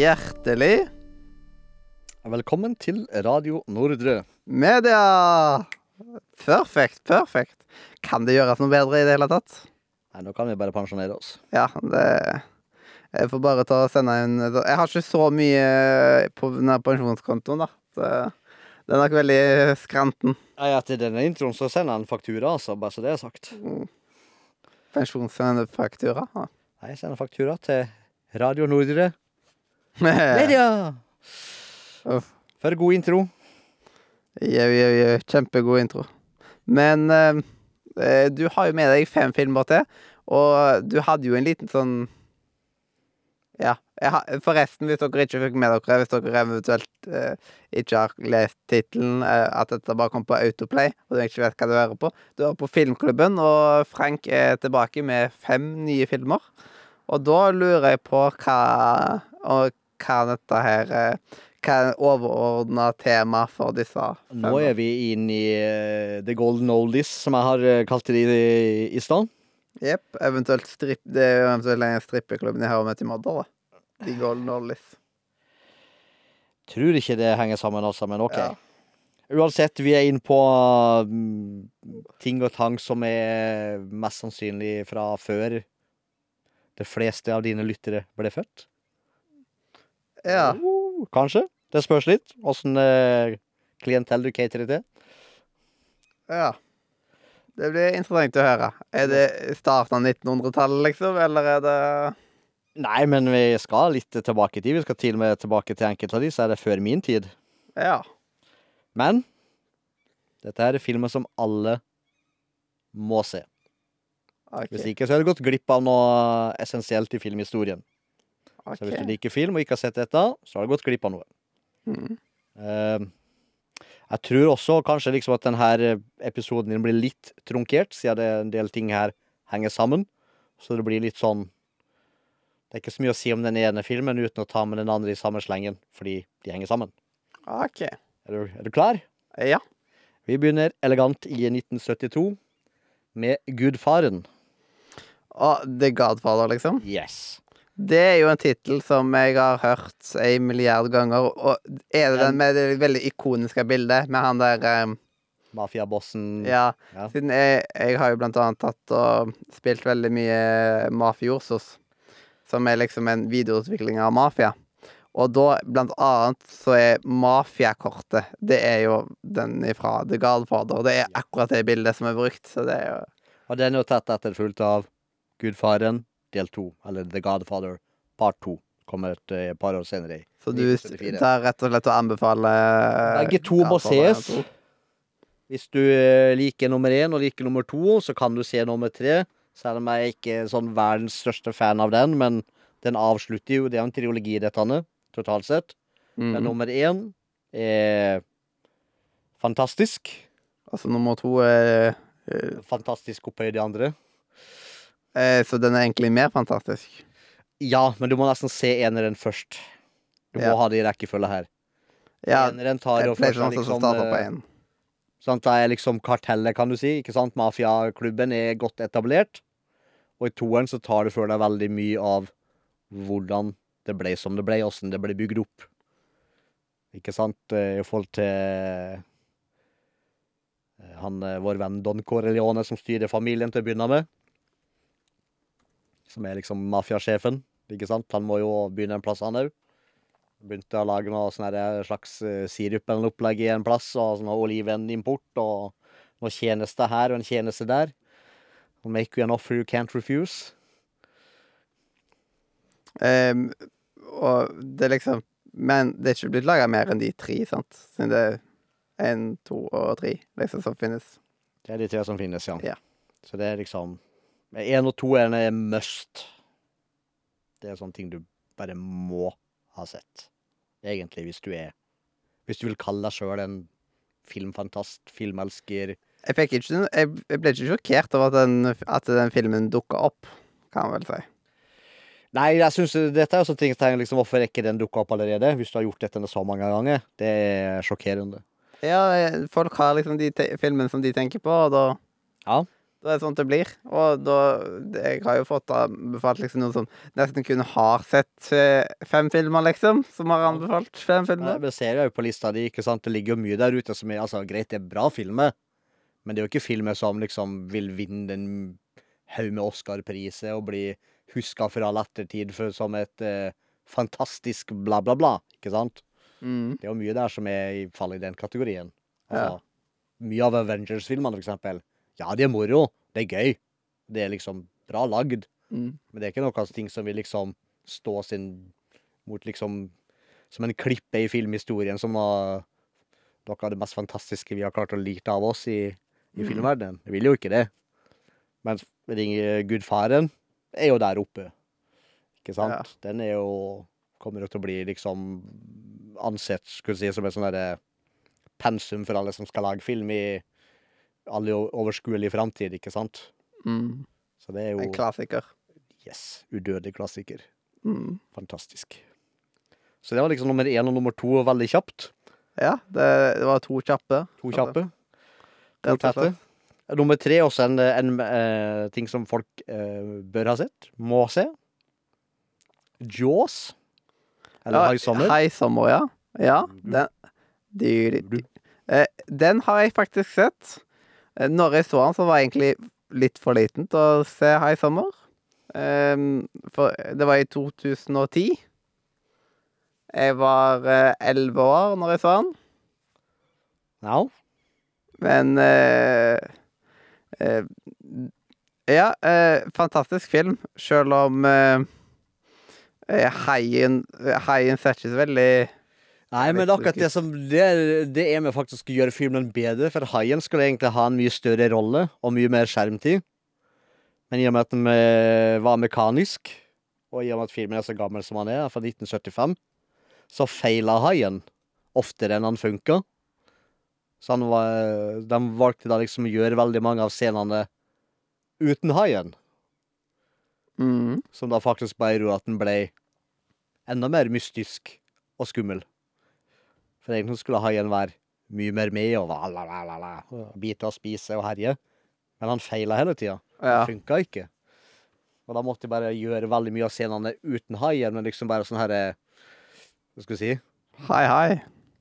Hjertelig Velkommen til Radio Nordre. media! Perfekt, perfekt. Kan det gjøres noe bedre i det hele tatt? Nei, nå kan vi bare pensjonere oss. Ja, det Jeg får bare ta og sende en Jeg har ikke så mye på denne pensjonskontoen, da. Så den er nok veldig skranten. Nei, Etter denne introen så sender jeg en faktura, altså, bare så det er sagt. Pensjonsfaktura. Ja. Nei, Jeg sender faktura til Radio Nordre. Media! Uff. For god intro. Jau, jau, jau. Kjempegod intro. Men eh, eh, du har jo med deg fem filmer til, og du hadde jo en liten sånn Ja. Jeg har, forresten, hvis dere ikke fikk med dere, hvis dere eventuelt eh, ikke har lest tittelen, eh, at dette bare kom på Autoplay, og du ikke vet hva du hører på Du hører på Filmklubben, og Frank er tilbake med fem nye filmer. Og da lurer jeg på hva hva dette her eh, Hva er overordna tema for disse fem? Nå er vi inn i uh, The Golden Oldies, som jeg har eh, kalt det i, i stand. Jepp. Eventuelt stripp Det er jo eventuelt en strippeklubb jeg How I til Madder da. De Golden Oldies. Tror ikke det henger sammen, altså, men OK. Ja. Uansett, vi er inne på mm, ting og tang som er mest sannsynlig fra før de fleste av dine lyttere ble født. Ja. Uh, kanskje. Det spørs litt åssen uh, klientell du caterer til. ja. Det blir interessant å høre. Er det starten av 1900-tallet, liksom, eller er det Nei, men vi skal litt tilbake i tid. Vi skal til og med tilbake til enkelte av de, så er det før min tid. Ja. Men dette er filmer som alle må se. OK. Hvis ikke så har du gått glipp av noe essensielt i filmhistorien. Så hvis du liker film og ikke har sett dette, så har du gått glipp av noe. Mm. Uh, jeg tror også kanskje liksom at denne episoden din blir litt trunkert, siden det er en del ting her henger sammen. Så det blir litt sånn Det er ikke så mye å si om den ene filmen uten å ta med den andre i samme slengen, fordi de henger sammen. OK. Er du, er du klar? Ja. Vi begynner elegant i 1972 med Gudfaren. Og The Godfather, liksom. Yes. Det er jo en tittel som jeg har hørt en milliard ganger. Og er det den med det veldig ikoniske bildet med han der um, Mafiabossen. Ja. Ja. Siden jeg, jeg har jo blant annet tatt og spilt veldig mye Mafiosos, som er liksom en videreutvikling av Mafia. Og da, blant annet, så er Mafiakortet Det er jo den ifra The Godfather. Det er akkurat det bildet som er brukt, så det er jo Og den er jo tatt etter fullt av Gudfaren del to, eller The Godfather part to. Kommer et eh, par år senere. i Så du 1974. tar rett og slett å anbefale Begge to må ses. 1 og 2. Hvis du eh, liker nummer én og liker nummer to, så kan du se nummer tre. Selv om jeg ikke er sånn verdens største fan av den, men den avslutter jo Det er en triologi, dette, Anne, totalt sett. Men Mhm. nummer én er fantastisk. Altså nummer to er eh, Fantastisk opphøyd de andre. Eh, Så den er egentlig mer fantastisk. Ja, men du må nesten se eneren først. Du må Ja. ha det i rekkefølge her. Ja, eneren tar pleier først sånn som liksom starter på eh, én. Sant, det er liksom kartellet, kan du si. Ikke sant? Mafiaklubben er godt etablert. Og i toeren så tar du for deg veldig mye av hvordan det ble som det ble, åssen det ble bygd opp. Ikke sant? Eh, I forhold til eh, han, eh, vår venn Don Corleone som styrer familien til å begynne med. Som er liksom mafiasjefen, ikke sant? Han må jo begynne en plass, han òg. Begynte å lage noe sånn slags eh, sirup eller noe opplegg i en plass, og sånn olivenimport, og noen tjenester her og en tjeneste der. I'll make you an offer you can't refuse. Um, og det er liksom Men det er ikke blitt laga mer enn de tre, sant? Siden det er én, to og tre liksom som finnes. Det er de tre som finnes, ja. Ja. Så det er liksom Én og to er en must. Det er sånne ting du bare må ha sett. Egentlig, hvis du er Hvis du vil kalle deg sjøl en filmfantast, filmelsker Jeg, ikke, jeg, ble ikke sjokkert over at den, at den filmen dukka opp, kan man vel si. Nei, jeg synes dette er jo sånne ting jeg liksom, Hvorfor er ikke den dukka opp allerede? Hvis du har gjort dette så mange ganger. Det er sjokkerende. Ja, eh, folk har liksom de filmene som de tenker på, og da Ja. Da er det sånn det blir. Og da Jeg har jo fått anbefalt liksom noen som nesten kun har sett eh, fem filmer, liksom. Som har anbefalt fem Nei, Ja, men ser jeg jo på lista di, ikke sant. Det ligger jo mye der ute som er altså, greit, det er bra filmer. Men det er jo ikke filmer som liksom vil vinne en haug med Oscar-priser og bli huska for all ettertid for, som et eh, fantastisk bla, bla, bla. Ikke sant? Mm. Det er jo mye der som er i faller i den kategorien. Ja. Altså, Mye av Avengers-filmene, for eksempel. Ja, de er moro. Det er gøy. Det er liksom bra lagd. Mm. Men det er ikke noe ting som vil liksom stå sin mot liksom Som en klippe i filmhistorien som var noe av det mest fantastiske vi har klart å lite av oss i, i Mm. filmverdenen. Det vil jo ikke det. Men Ring Gudfaren er jo der oppe. Ikke sant? Ja. Den er jo Kommer jo til å bli liksom ansett skulle si, som et sånn pensum for alle som skal lage film i alle overskuelig framtid, ikke sant? Mm. Så det er jo En klassiker. Yes. Udødelig klassiker. Mm. Fantastisk. Så det var liksom nummer én og nummer to veldig kjapt. Ja, det, det var to kjappe. To kjappe. To tette. Nummer tre er også en, en eh, ting som folk eh, bør ha sett. Må se. Jaws. Eller Ja, High Summer. High Summer, ja. Ja, den de, de, de, Eh, Den har jeg faktisk sett. Eh, Når jeg så han, så var jeg egentlig litt for liten til å se High Summer. Um, for det var i 2010. Jeg var eh, elleve år når jeg så han. Ja. Men uh, uh, Ja, eh, fantastisk film, sjøl om eh, eh, haien Haien ser ikke så veldig Nei, men det er akkurat det som Det, det er med faktisk å gjøre filmen bedre, for haien skulle egentlig ha en mye større rolle og mye mer skjermtid. Men i og med at den eh, var mekanisk, og i og med at filmen er så gammel som han er, fra 1975, så feila haien oftere enn han funka. Så han var, de valgte da liksom å gjøre veldig mange av scenene uten haien, mm, som da faktisk bare gjorde at den ble enda mer mystisk og skummel. For egentlig skulle haien være mye mer med og la, la, la, la, la, og bite og spise og herje. Men han feila hele tida. Ja. Det funka ikke. Og da måtte jeg bare gjøre veldig mye av scenene uten haien, men liksom bare sånn herre Hva skal vi si? Hei, hei.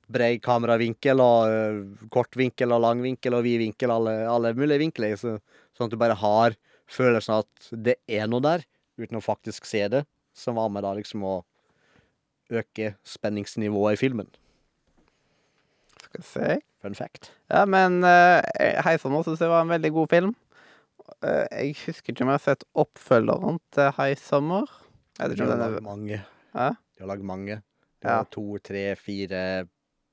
Brei kameravinkel og uh, kort vinkel og lang vinkel og vid vinkel, alle, alle mulige vinkler. Så, sånn at du bare har følelsen av at det er noe der, uten å faktisk se det. Som var med da liksom å øke spenningsnivået i filmen. Skal vi se. Fun fact. Ja, men uh, Hei Sommer syns jeg var en veldig god film. Uh, jeg husker ikke om jeg har sett oppfølgeren til Heisommer Jeg vet De ikke om har den er lagd mange. Hæ? De har lagd mange. De Ja. har to, tre, fire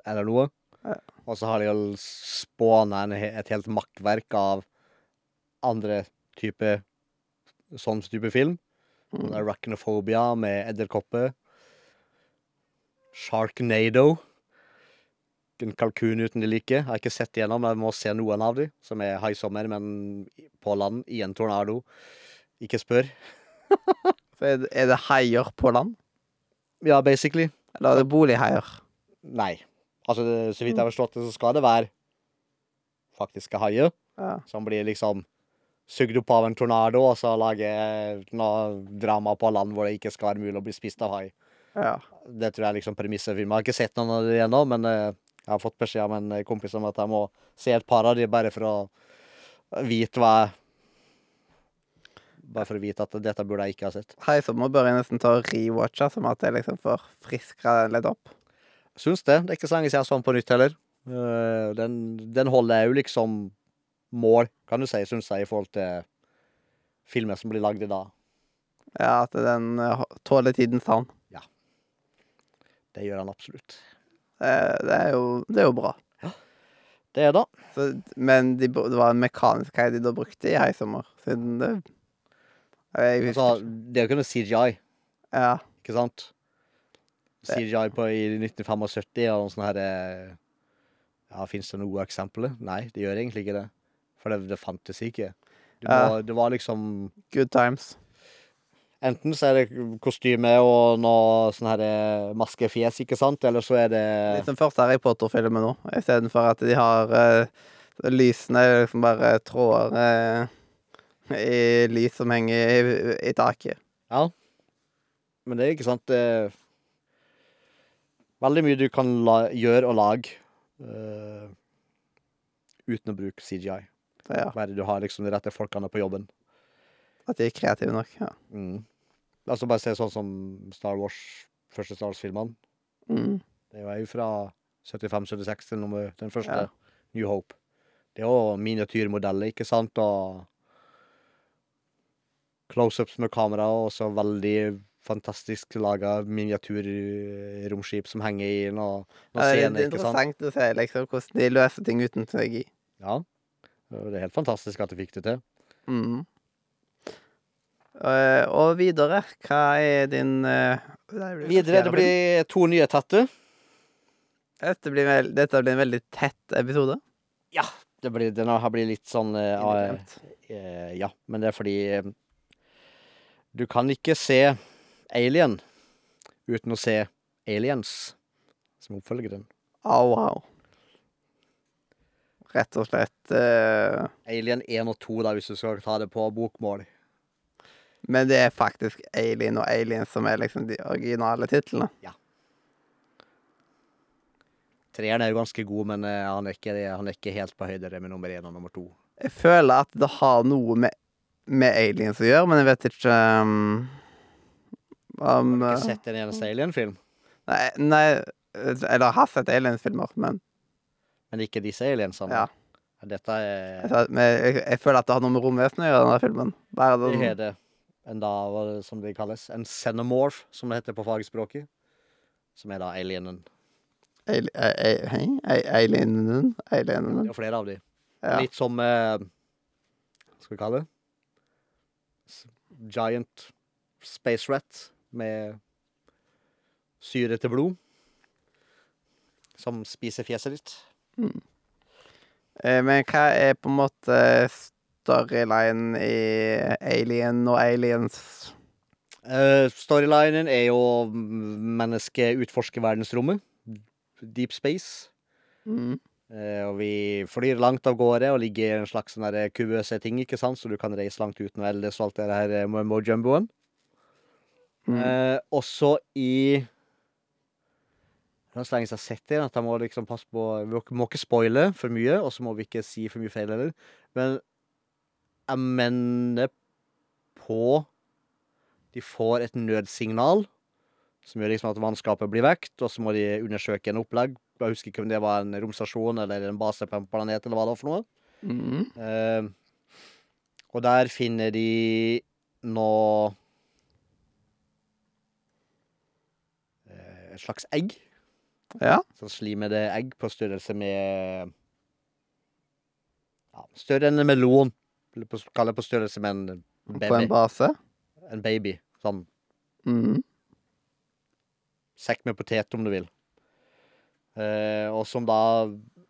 eller noe. Ja. Og så har de jo spåna et helt makkverk av andre type sånn type film. Mm. Mm. Arachnophobia med edderkopper. Sharknado. En kalkun uten de like. Jeg har ikke sett igjennom, men jeg må se noen av dem, som er High Summer, men på land, i en tornado. Ikke spør. Så er, det- er haier på land? Ja, basically. Eller er det bolighaier? Nei. Altså, det- så vidt jeg har forstått det, så skal det være faktiske haier, Ja. som blir liksom sugd opp av en tornado, og så lager noe drama på land hvor det ikke skal være mulig å bli spist av hai. ja. Det tror jeg er liksom premisset. Jeg har ikke sett noen av det ennå, men eh, jeg har fått beskjed av en eh, kompis om at jeg må se et par av de bare for å vite hva jeg Bare for å vite at dette burde jeg ikke ha sett. Hei, så må bør jeg nesten ta og rewatche, som at jeg liksom får friska den litt opp. Syns det. Det er ikke så lenge siden jeg så den på nytt heller. Eh, Den, den holder jo liksom mål, kan du si, syns jeg, i forhold til filmer som blir lagd i dag. Ja, at den eh, tåler tidens tann. Det gjør han absolutt. Eh, det, er jo, det er jo bra. Det er da. Så, men de, det var en mekanisk hei de da brukte i Heisommer, siden det Altså, det er jo ikke noe CGI, Ja. ikke sant? CGI på i 1975 eller noe sånt her eh, Ja, fins det noe eksempler? Nei, det gjør egentlig ikke det. For det, det fantes ikke. Det Ja. det var liksom Good times. Enten så er det kostyme og noe sånn her eh, maskefjes, ikke sant? Eller så er det Litt som første Harry Potter-filmen nå, istedenfor at de har uh, Lysene liksom bare tråder uh, I lys som henger i, i taket. Ja. Men det er ikke sant det er Veldig mye du kan gjøre og lage uten å bruke CGI. Ja, Bare du har liksom de rette folkene på jobben. At de er kreative nok. Ja. Mm. Altså bare se sånn som Star Wars, første Star Wars-filmene. Mm. Det er jo fra 75-76 til nummer, den første, Ja. New Hope. Det er jo miniatyrmodeller, ikke sant, og close-ups med kamera, og så veldig fantastisk laga miniatyrromskip som henger i noen Ja, noe det er scener, ikke sant? interessant å se liksom, hvordan de løser ting uten teknologi. Ja. Det er helt fantastisk at de fikk det til. Mm. Eh, og videre, hva er din eh, Videre, det blir to nye tette. dette blir, vel, dette blir en veldig tett episode. Det blir, den har blitt litt sånn uh, uh, eh, Ja, men det er fordi uh, du kan ikke se Alien uten å se Aliens, som oppfølger den. Au, au. Rett og slett eh, Alien 1 og 2, da, hvis du skal ta det på bokmål. Men det er faktisk Alien og Aliens som er liksom de originale titlene. Ja. Treeren er jo ganske god, men eh, han, er ikke, han er ikke helt på høyde med nummer én og nummer to. Jeg føler at det har noe med, med aliens å gjøre, men jeg vet ikke um, om Har du eh, ikke sett en eneste Alien-film? Nei, nei Eller har sett aliens-filmer, men Men ikke disse aliensene? Ja. Dette er jeg, jeg, jeg føler at det har noe med romvesenet å gjøre, denne filmen. Bare Det er det. En da, som det kalles, en xenomorph, som det heter på fagspråket. Som er da alienen. ali, a, a, hei? A- alienen Alienen. er flere av de. Ja. Litt som eh, Hva skal vi kalle det? Giant space rat med syre til blod. Som spiser fjeset ditt. Mm. Men hva er på en måte storyline i Alien og Aliens? Uh, storylinen er jo mennesket utforsker verdensrommet. Deep space. Mm. Uh, og vi flyr langt av gårde og ligger i en slags sånn kuvøse ting, ikke sant? så du kan reise langt uten å eldes og alt det her eh, mumbo-jumboen. Mm. Uh, også i Det er så lenge jeg har sett det, at jeg må liksom passe på Vi må ikke spoile for mye, og så må vi ikke si for mye feil heller. Men jeg mener på De får et nødsignal som gjør liksom at mannskapet blir vekt, og så må de undersøke en opplegg. Jeg husker ikke om det var en romstasjon eller en base på en planet, eller hva det var for noe. Mm. Eh, og der finner de noe eh, Et slags egg. Ja. Sånn slimede egg på størrelse med ja, Større enn en melon. Eller på, kall det på størrelse med en baby. På en base. En baby. Sånn Mm. sekk med potet, om du vil. Eh, og som da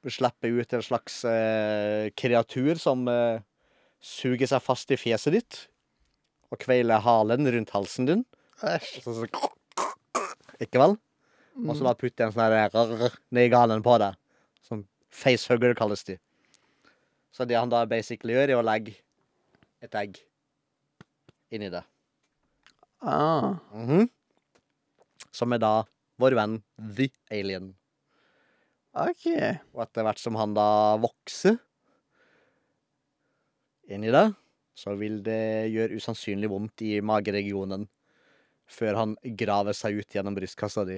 slipper ut en slags eh, kreatur som eh, suger seg fast i fjeset ditt. Og kveiler halen rundt halsen din. Æsj. Så, så, ikke vel? Og så da putter jeg en sånn her ned i galen på deg. Sånn facehugger kalles de. Så det han da basically gjør, er å legge et egg inni det. Ah. Mhm. Som er da vår venn The Alien. OK. Og etter hvert som han da vokser inni det, så vil det gjøre usannsynlig vondt i mageregionen før han graver seg ut gjennom brystkassa di.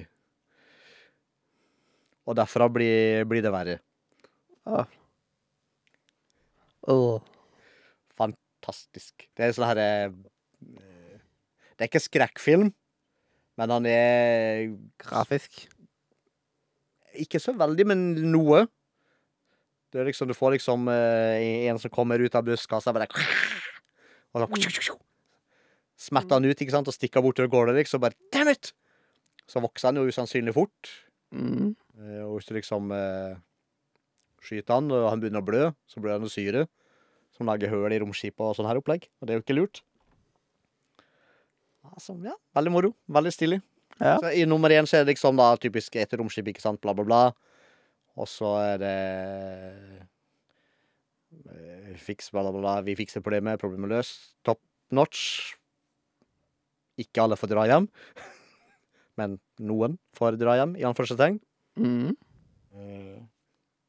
Og derfra blir, blir det verre. Ah. Åh. Fantastisk. Det er sånn herre eh, Det er ikke skrekkfilm, men han er Grafisk. Ikke så veldig, men noe. Det er liksom, du får liksom eh, en som kommer ut av buskasa, bare Og så smetter han ut ikke sant, og stikker bort til gårde, liksom. Bare Damn it! Så vokser han jo usannsynlig fort. Mm. Eh, Og hvis du liksom skyter han, og han begynner å blø, så blør han av syre. Som lager høl i romskipet og sånn her opplegg. Og det er jo ikke lurt. Altså, ja, veldig moro. Veldig stilig. Ja. Så I nummer én så er det liksom da typisk et romskip, ikke sant, bla, bla, bla. Og så er det Eh, Fiks, bla, bla, bla. Vi fikser problemet. Problemet løst. Top notch. Ikke alle får dra hjem. Men noen får dra hjem, i anførselstegn. Mm. Eh,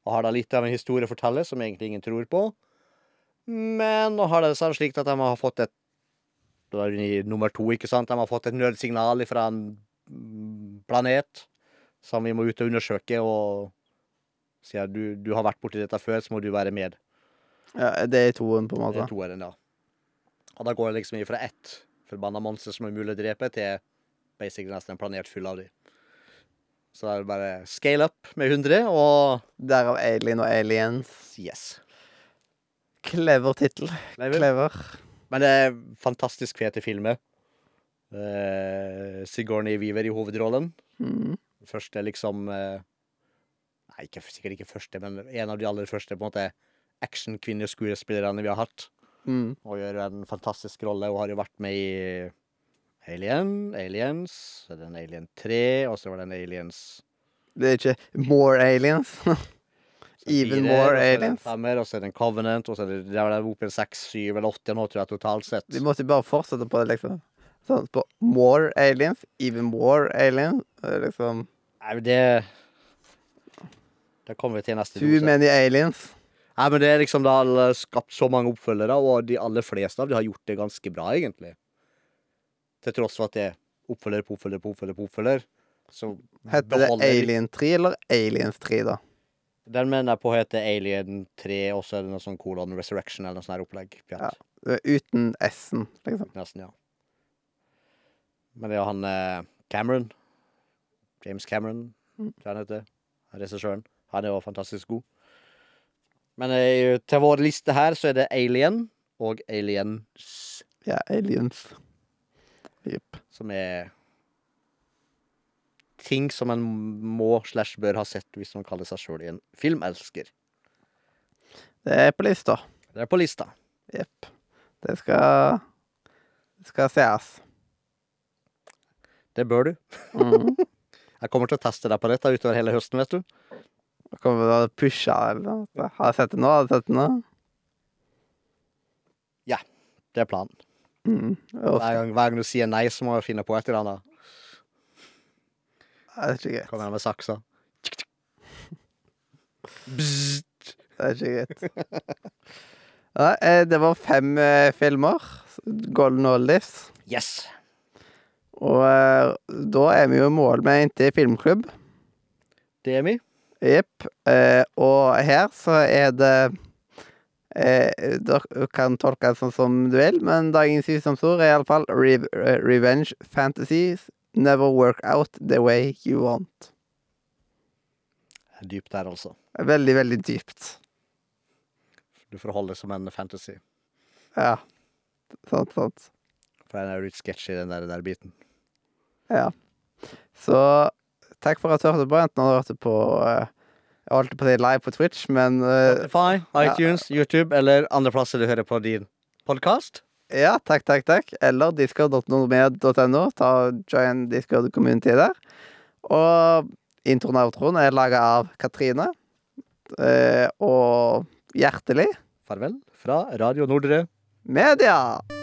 Og har da litt av en historie å fortelle som egentlig ingen tror på. Men nå har det seg slik at de har fått et Det var nummer to, ikke sant? De har fått et nødsignal fra en planet som vi må ut og undersøke, og sier du, du har vært borti dette før, så må du være med. Ja, det er toen, på en måte? Det er toeren, ja. Og da går det liksom ifra ett forbanna monster som er mulig å drepe, til basically nesten en planet full av de. Så da er det bare scale up med 100, og Derav Alien og Aliens. yes. Clever tittel. Clever. Men det er fantastisk fete filmer. Uh, Sigourney Weaver i hovedrollen. Mm. Første liksom uh, Nei, ikke, sikkert ikke første, men en av de aller første på en måte action-kvinneskuespillerne vi har hatt. Mm. Og gjør en fantastisk rolle, Hun har jo vært med i Alien, Aliens, så er det en Alien 3, og så var det en Aliens Det er ikke More Aliens. Even 4, more det aliens. og så er det en Covenant, og så er det, det er opp i 6, 7 eller 8 nå, tror jeg, totalt sett. Vi måtte bare fortsette på det, liksom. Sånn, på More Aliens. Even more aliens. Det Liksom Nei, men det Det kommer vi til neste Too dose. many aliens. Nei, men det er liksom Det har skapt så mange oppfølgere, og de aller fleste av de har gjort det ganske bra, egentlig. Til tross for at det er oppfølger på oppfølger på oppfølger på oppfølger. Så Heter det Alien 3 eller Aliens 3, da? Den mener jeg på heter Alien 3, og så er det noe sånn kolon Resurrection eller noe sånt her opplegg. Ja. Uten S-en, liksom. Nesten, ja. Men det er han eh, Cameron. James Cameron, Mm. tror jeg han heter. Regissøren. Han er jo fantastisk god. Men eh, til vår liste her så er det Alien og Aliens, Ja, aliens. Jepp. som er ting som en må slash bør ha sett hvis man kaller seg sjøl en filmelsker. Det er på lista. Det er på lista. Jepp. Det skal Det skal sees. Det bør du. Mm. Jeg kommer til å teste deg på dette utover hele høsten, vet du. Da Kommer du til å pushe eller noe. Har jeg sett det nå? Har jeg sett det nå? Det er planen. Mm. Hver gang, hver gang du sier nei, så må jeg finne på et eller annet. Det er ikke greit. Kommer han med saksa. Bzzzt. Det er ikke greit. Nei, eh, det var fem eh, filmer. Golden Oldies. Yes. Og eh, da er vi jo i mål med Inntil filmklubb. Det er vi. Jepp. Og her så er det eh, Dere kan tolke det sånn som du vil, men dagens visdomsord er iallfall re Revenge fantasies never work out the way you want. Dypt der, altså. Veldig, veldig dypt. Du får holde det som en fantasy. Ja. Sant, sant. For den er jo litt sketchy, den der, der biten. Ja. Så takk for at du hørte på. Enten du hørte på uh, Jeg holdt på å si live på Twitch, men uh, Spotify, iTunes, YouTube eller andre plasser du hører på din podkast. Ja, takk, takk, takk. Eller discord.nordmed.no. Ta Join Discord community der. Og introen og outroen er laga av Katrine. Eh, og Hjertelig Farvel fra Radio Nordre. Media!